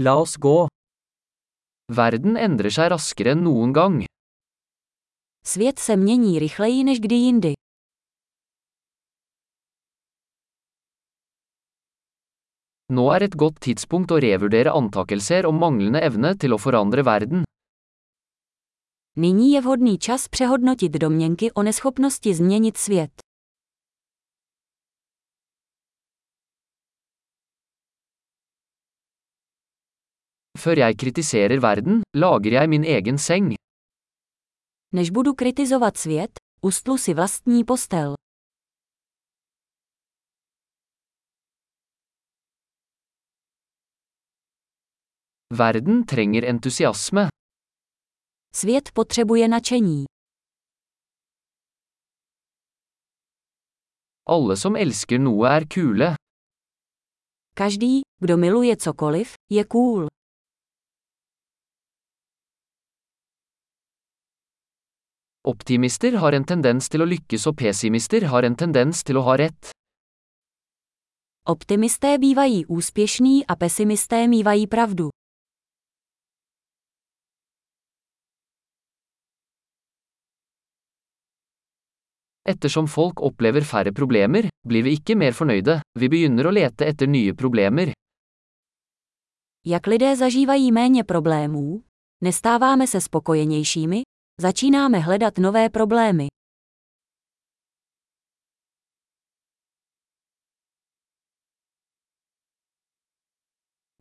La oss gå. Verden endrer seg raskere enn noen gang. Svět se mění rychleji než kdy jindy. Nå er et godt tidspunkt å revurdere antakelser om manglende evne til å forandre verden. Nyní je vhodný čas přehodnotit domněnky o neschopnosti změnit svět. Før jeg kritiserer verden, lager jeg min egen seng. Než budu kritizovat svět, ustlu si vlastní postel. Verden trenger entusiasme. Svět potřebuje nadšení. Alle som elsker noe er kule. Každý, kdo miluje cokoliv, je cool. Optimister har en tendens til å lykkes og pessimister har en tendens til å ha rett. Optimisté bývají úspěšní a pesimisté mívají pravdu. Ettersom folk opplever færre problemer, blir vi ikke mer fornøyde, vi begynner å lete etter nye problemer. Jak lidé zažívají méně problémů, nestáváme se spokojenějšími, začínáme hledat nové problémy.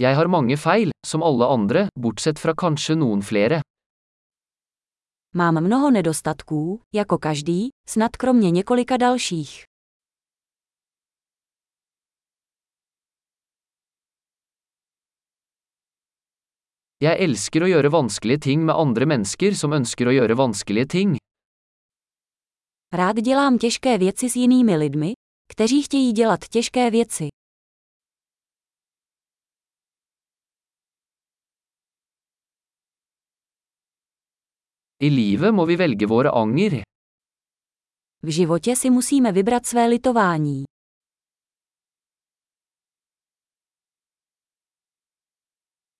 Jeg har mange feil, som alle andre, bortsett fra kanskje noen flere. Mám mnoho nedostatků, jako každý, snad kromě několika dalších. Jeg elsker å gjøre vanskelige ting med andre mennesker som ønsker å gjøre vanskelige ting. Rád dělám těžké věci s jinými lidmi, kteří chtějí dělat těžké věci. I livet må vi velge våre anger. V životě si musíme vybrat své litování.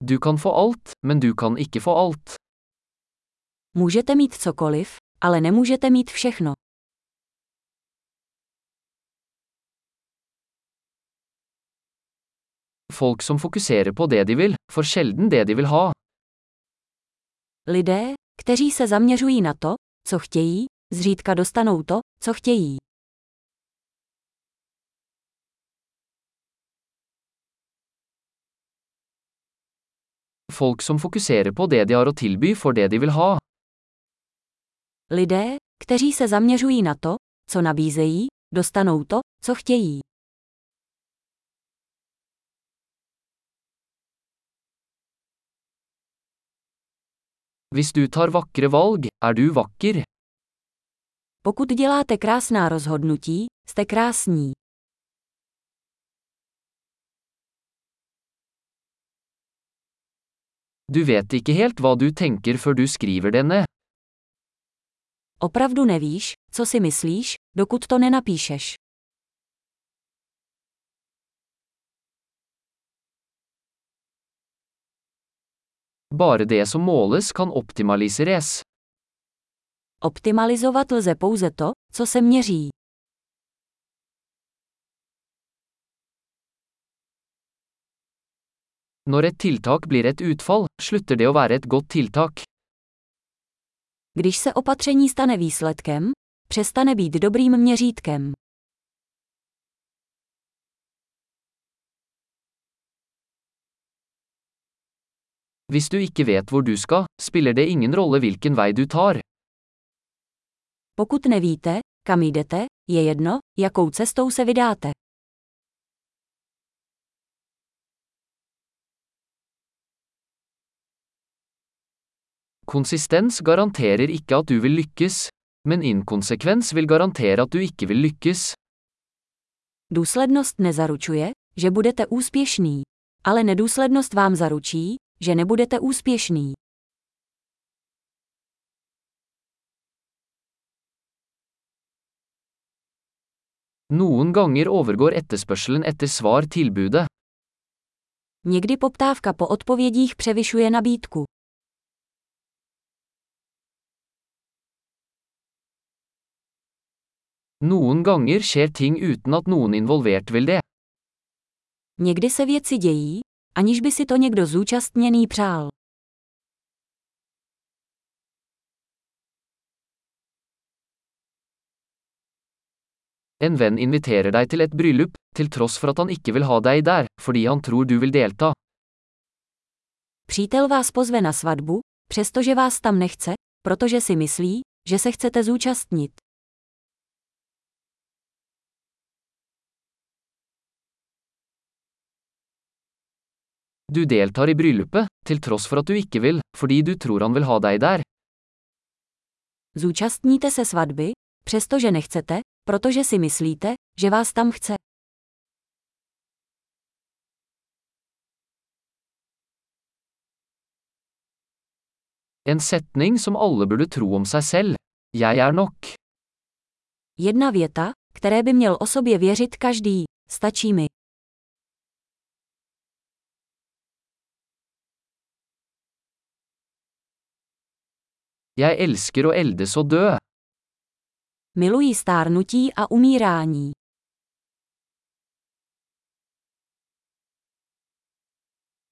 Du kan få alt, men du kan ikke få alt. Můžete mít cokoliv, ale nemůžete mít všechno. Folk som fokuserer på det de vil, får sjelden det de vil ha. Lidé, kteří se zaměřují na to, co chtějí, zřídka dostanou to, co chtějí. Folk som fokuserer på det de har å tilby, får det de vil ha. Lidé, kteří se zaměřují na to, co nabízejí, dostanou to, co chtějí. Hvis du tar vakre valg, er du vakker. Pokud děláte krásná rozhodnutí, jste krásní. Du vet ikke helt hva du tenker før du skriver det ned. Opravdu nevíš, co si myslíš, dokud to nenapíšeš. Bare det som måles kan optimaliseres. Optimalizovat lze pouze to, co se měří. Når et tiltak blir et utfall, slutter det å være et godt tiltak. Když se opatření stane výsledkem, přestane být dobrým měřítkem. Hvis du ikke vet hvor du skal, spiller det ingen rolle hvilken vei du tar. Pokud nevíte, kam jdete, je jedno, jakou cestou se vydáte. Konsistens garanterer ikke at du vil lykkes, men inkonsekvens vil garantere at du ikke vil lykkes. Důslednost nezaručuje, že budete úspěšný, ale nedůslednost vám zaručí, že nebudete úspěšný. Noen ganger overgår etterspørselen etter svar tilbudet. Někdy poptávka po odpovědích převyšuje nabídku. Noen ganger skjer ting uten at noen involvert vil det. Někdy se věci dějí, aniž by si to někdo zúčastněný přál. En venn inviterer deg til et bryllup, til tross for at han ikke vil ha deg der, fordi han tror du vil delta. Přítel vás pozve na svatbu, přestože vás tam nechce, protože si myslí, že se chcete zúčastnit. Du deltar i bryllupet, til tross for at du ikke vil, fordi du tror han vil ha deg der. Zúčastníte se svatby, přestože nechcete, protože si myslíte, že vás tam chce. En setning som alle burde tro om seg selv. Jeg er nok. Jedna věta, které by měl o sobě věřit každý, stačí mi. Jeg elsker å eldes og dø. Miluji stárnutí a umírání.